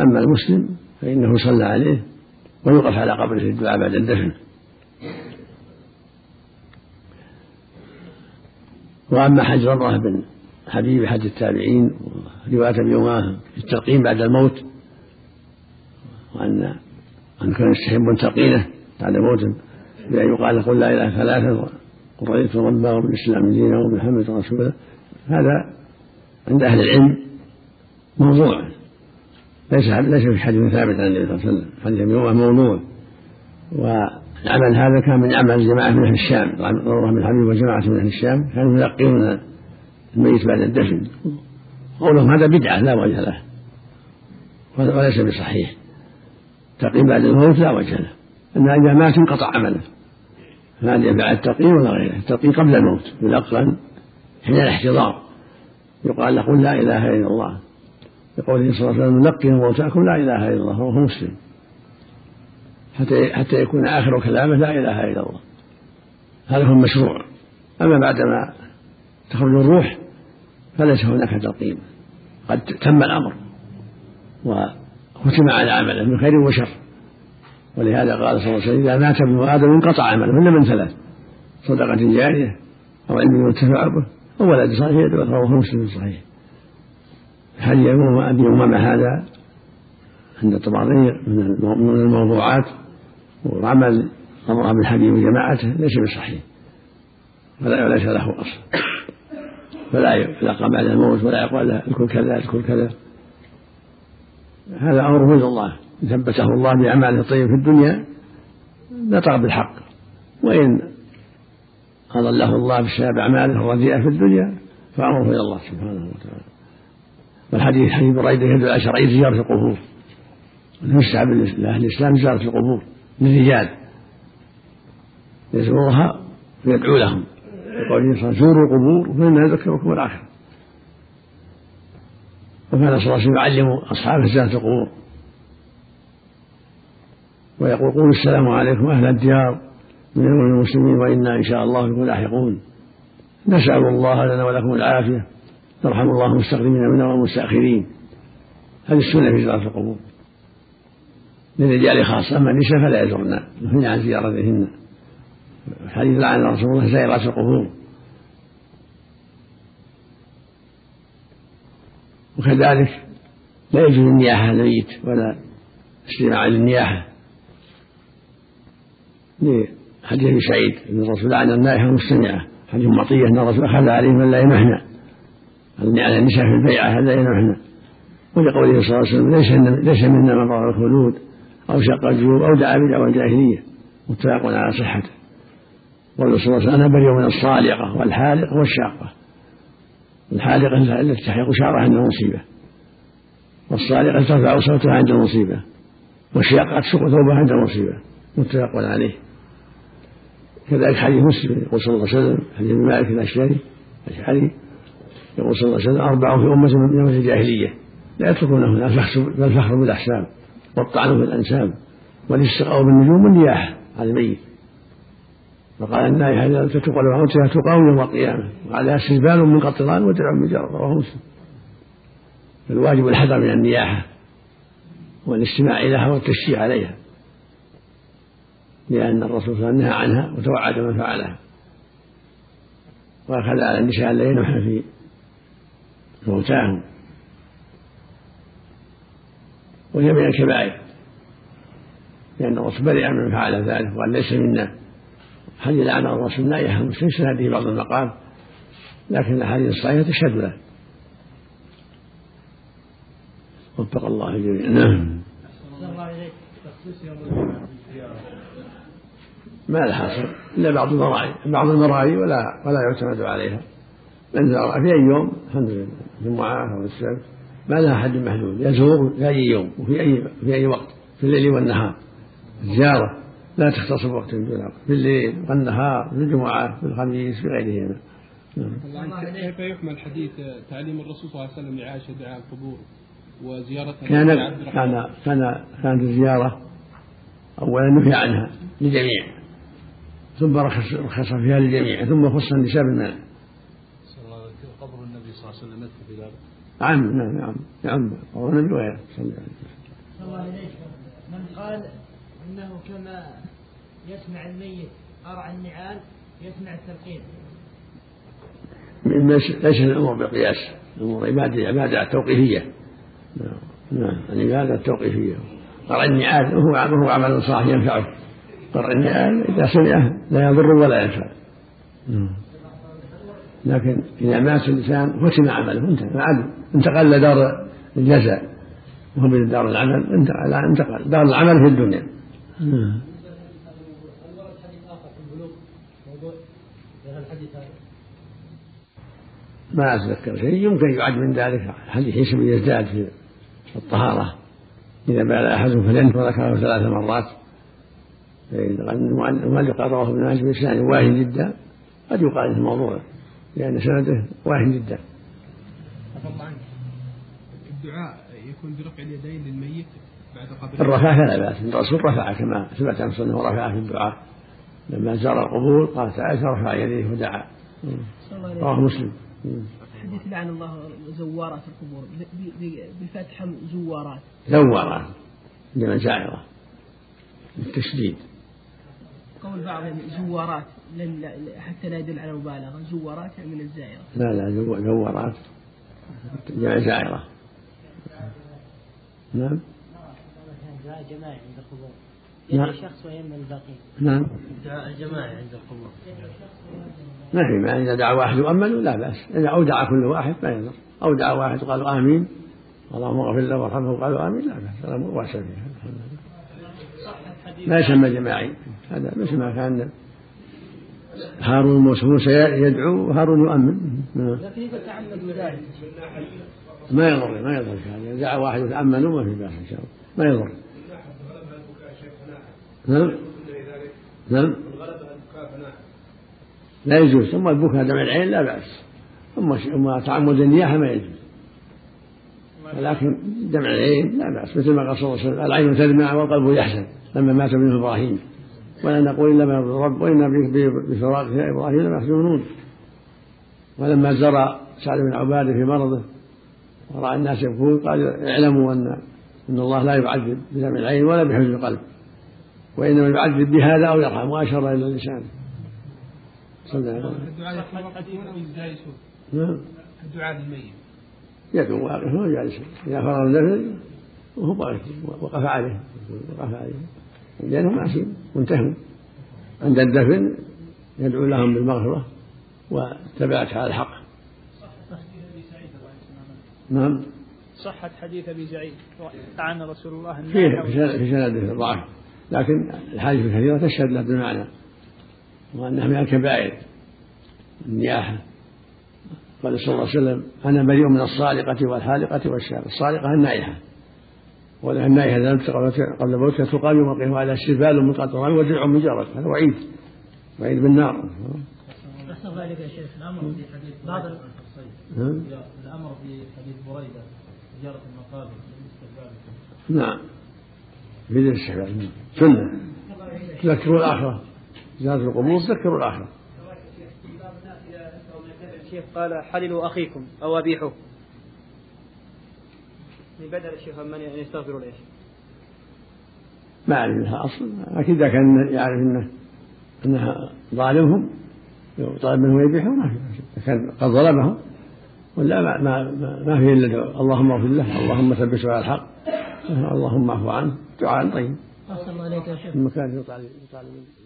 أما المسلم فإنه صلى عليه ويوقف على قبره الدعاء بعد الدفن. وأما حج الله بن حبيب حج التابعين ورواية أبي أمامة في التلقين بعد الموت وأن أن كان يستحب تلقينه بعد موته بأن يقال قل لا إله ثلاثة ورأيت ربه وبالإسلام دينا وبمحمد رسوله. هذا عند أهل العلم موضوع. ليس ليس في حديث ثابت عن النبي صلى الله عليه وسلم. حديث موضوع والعمل هذا كان من عمل جماعة من أهل الشام. الله بن حبيب وجماعة من أهل الشام كانوا يلقون الميت بعد الدفن. قولهم هذا بدعة لا وجه له. وليس بصحيح. تقييم بعد الموت لا وجه له. أن إذا مات انقطع عمله. أدري بعد التقييم ولا غيره. التقييم قبل الموت يلقن حين الاحتضار. يقال له لا إله إلا الله. يقول صلى الله عليه وسلم لقنوا موتاكم لا إله إلا الله وهو مسلم. حتى حتى يكون آخر كلامه لا إله إلا الله. هذا هو المشروع. أما بعدما تخرج الروح فليس هناك تلقين قد تم الأمر وختم على عمله من خير وشر. ولهذا قال صلى الله عليه وسلم إذا مات ابن آدم انقطع عمله إلا من ثلاث صدقة جارية أو علم ينتفع به أو ولد صالح يدعو وهو مسلم صحيح. حديث أبي أمامة هذا؟ عند الطبراني من الموضوعات وعمل أمر بالحديث وجماعته ليس بصحيح. ولا ليس له أصل. فلا يلقى بعد الموت ولا يقال له اذكر كذا اذكر كذا. هذا أمره إلى الله. ثبته الله بأعماله الطيبة في الدنيا نطق بالحق. وإن أضله الله بسبب أعماله الرديئة في الدنيا فأمره إلى الله سبحانه وتعالى. والحديث حديث بريدة يدل على شرعية زيارة القبور. يستحب لأهل الإسلام زيارة القبور للرجال. يزورها ويدعو لهم. يقول صلى الله عليه وسلم زوروا القبور فإنها يذكركم الآخرة وكان صلى الله عليه وسلم يعلم أصحابه زيارة القبور. ويقول قولوا السلام عليكم أهل الديار من المسلمين وإنا إن شاء الله بكم لاحقون. نسأل الله لنا ولكم العافية. نرحم الله المستقدمين منا والمستأخرين. هذه السنة في زيارة القبور. للرجال خاصة أما النساء فلا يزورن نهينا عن زيارتهن. الحديث لعن رسول الله زائرات القبور. وكذلك لا يجوز النياحة الميت ولا استماع للنياحة. لحديث أبي سعيد أن الرسول لعن النائحة المستمعة. حديث مطيه أن الرسول أخذ عليهم من لا ينحن على النساء في البيعة هذا ينحن ولقوله صلى الله عليه وسلم ليس ليس منا من ضرب الخلود أو شق الجيوب أو دعا بدعوى الجاهلية. متفق على صحته. قال صلى الله عليه وسلم أنا بريء من الصالقة والحالقه والشاقة. الحالقه التي تحلق شعرها عند المصيبة. والصالقة ترفع صوتها عند المصيبة. والشاقة تشق ثوبها عند المصيبة. متفق عليه. كذلك حديث مسلم يقول صلى الله عليه وسلم حديث مالك الاشعري الأشعري. يقول صلى الله عليه وسلم أربع في أمة من يوم الجاهلية. لا يتركونهن الفخر بالأحساب والطعن في الأنساب والاستقاء بالنجوم والنياحة على الميت. فقال النائحة إذا تقبل موتها تقاوم يوم القيامة. وعليها سربال من قطران ودرع من جرى رواه مسلم. فالواجب الحذر من النياحة والاستماع إليها والتشجيع عليها. لأن الرسول صلى الله عليه وسلم نهى عنها وتوعد من فعلها. وأخذ على النساء ألا ينحن في موتاهم. من الكبائر. لأن الرسول برئ من فعل ذلك وقال ليس منا. حديث لعن الرسول نائحة مسلم هذه بعض المقام. لكن الأحاديث الصحيحة تشهد له وفق الله الجميع نعم. ما لها حاصل إلا بعض المراعي. بعض المراعي ولا ولا يعتمد عليها. من زار في أي يوم؟ الحمد لله. الجمعة أو السبت. ما لها حد محدود. يزور في أي يوم. وفي أي في أي وقت. في الليل والنهار. الزيارة لا تختص بوقت دون وقت في الليل والنهار في الجمعة في الخميس في غيرهما. نعم. الله فيحمل حديث تعليم الرسول صلى الله عليه وسلم لعائشة دعاء القبور وزيارتها كان كان كان كانت الزيارة أولا نهي عنها. للجميع. ثم رخص رخص فيها للجميع. ثم خص النساء بالمنع قبر النبي صلى الله عليه وسلم يدخل في ذلك نعم نعم نعم نعم قبر النبي وغيره صلى الله عليه وسلم الله إليك من قال إنه كما يسمع الميت قرع النعال يسمع التلقين. ليس الأمور بقياس. الأمور عبادة عبادة توقيفية. نعم نعم. العبادة التوقيفية. قرع النعال هو هو عمل صالح ينفعه. قرع النعال إذا سمعه لا يضر ولا ينفع. نعم. لكن إذا مات الإنسان ختم عمله انتهى عاد انتقل إلى دار الجزاء. وهو من دار العمل انتقل دار العمل في الدنيا. ما أتذكر شيء. يمكن يعد من ذلك حديث يسمى يزداد في الطهارة. إذا بال أحدهم فلينف وذكره ثلاث مرات. المؤلف قال رواه ابن ماجه بإسناد واهن جدا قد يقال إنه موضوع. لأن سنده واهن جدا. الدعاء يكون برفع اليدين للميت بعد قبر الرفع فلا بأس. الرسول رفع كما ثبت عن سنه ورفع في الدعاء. لما زار القبور قالت عائشة رفع يديه ودعا. رواه مسلم. حديث لعن الله زوارات القبور. بالفتح زوارات. زوارات. من زائرة بالتشديد. قول بعض زوارات حتى لا يدل على مبالغة. زوارات يعني من الزائرة. لا لا زوارات جمع زائرة نعم. دعاء جماعي عند القبور نعم. شخص ويم الباقين. نعم. دعاء جماعي عند القبور. ما في ما إذا دعا واحد يؤمن لا بأس. إذا أودع كل واحد ما يضر. أودع واحد قالوا آمين. اللهم اغفر له وارحمه قالوا آمين لا بأس. هذا مو فيها ما يسمى جماعي. هذا مثل ما كان هارون موسى يدعو وهارون يؤمن. ذلك ما يضر ما يضر هذا. إذا دعا واحد يتأمنوا ما في بأس إن شاء الله ما يضر. نعم؟ نعم؟ لا يجوز. ثم البكاء دمع العين لا بأس. أما تعمد النياحة ما يجوز. ولكن دمع العين لا بأس. مثل ما قال صلى الله عليه وسلم العين تدمع والقلب يحزن لما مات ابن إبراهيم. ولا نقول إلا من الرب وإنا بفراق إبراهيم لمحزونون ولما زرى سعد بن عبادة في مرضه ورأى الناس يبكون قال اعلموا أن أن الله لا يعذب بدمع العين ولا بحزن القلب. وإنما يعذب بهذا أو يرحم وأشار إلى لسانه. صلى الله عليه وسلم. نعم. الدعاء للميت يكون واقفا وجالسا إذا فرغ الدفن وهو واقف وقف عليه. وقف عليه. لأنهم عاصين منتهون عند الدفن يدعو لهم بالمغفرة والثبات على الحق. نعم. صحة حديث أبي سعيد. لعن رسول الله فيه في سنده ضعف لكن الحديث الكثيرة تشهد له بالمعنى. وأنها من الكبائر. النياحة. قال صلى الله عليه وسلم أنا بريء من الصالقة والحالقة والشارقة الصالقة النائحة. النائحة إذا لم قبل موتها تقام يوم القيامة على سبال مقطرة ودرع مجرد هذا وعيد وعيد بالنار. أحسن ذلك يا شيخ الأمر في حديث بعض الأمر في حديث بريدة زيارة المقابر نعم. في الاستحباب سنة. تذكروا الآخرة. زيارة القبور تذكروا الآخرة. الشيخ قال حللوا أخيكم أو أبيحوا بدل الشيخ من يستغفروا ليش؟ ما أعرف لها أصل لكن إذا كان يعرف أنه أنها ظالمهم طالب منهم يبيحوا ما في كان قد ظلمهم ولا ما ما ما في إلا اللهم اغفر له اللهم ثبته على الحق اللهم اعف عنه دعاء طيب. أحسن الله عليك يا شيخ. المكان يطالب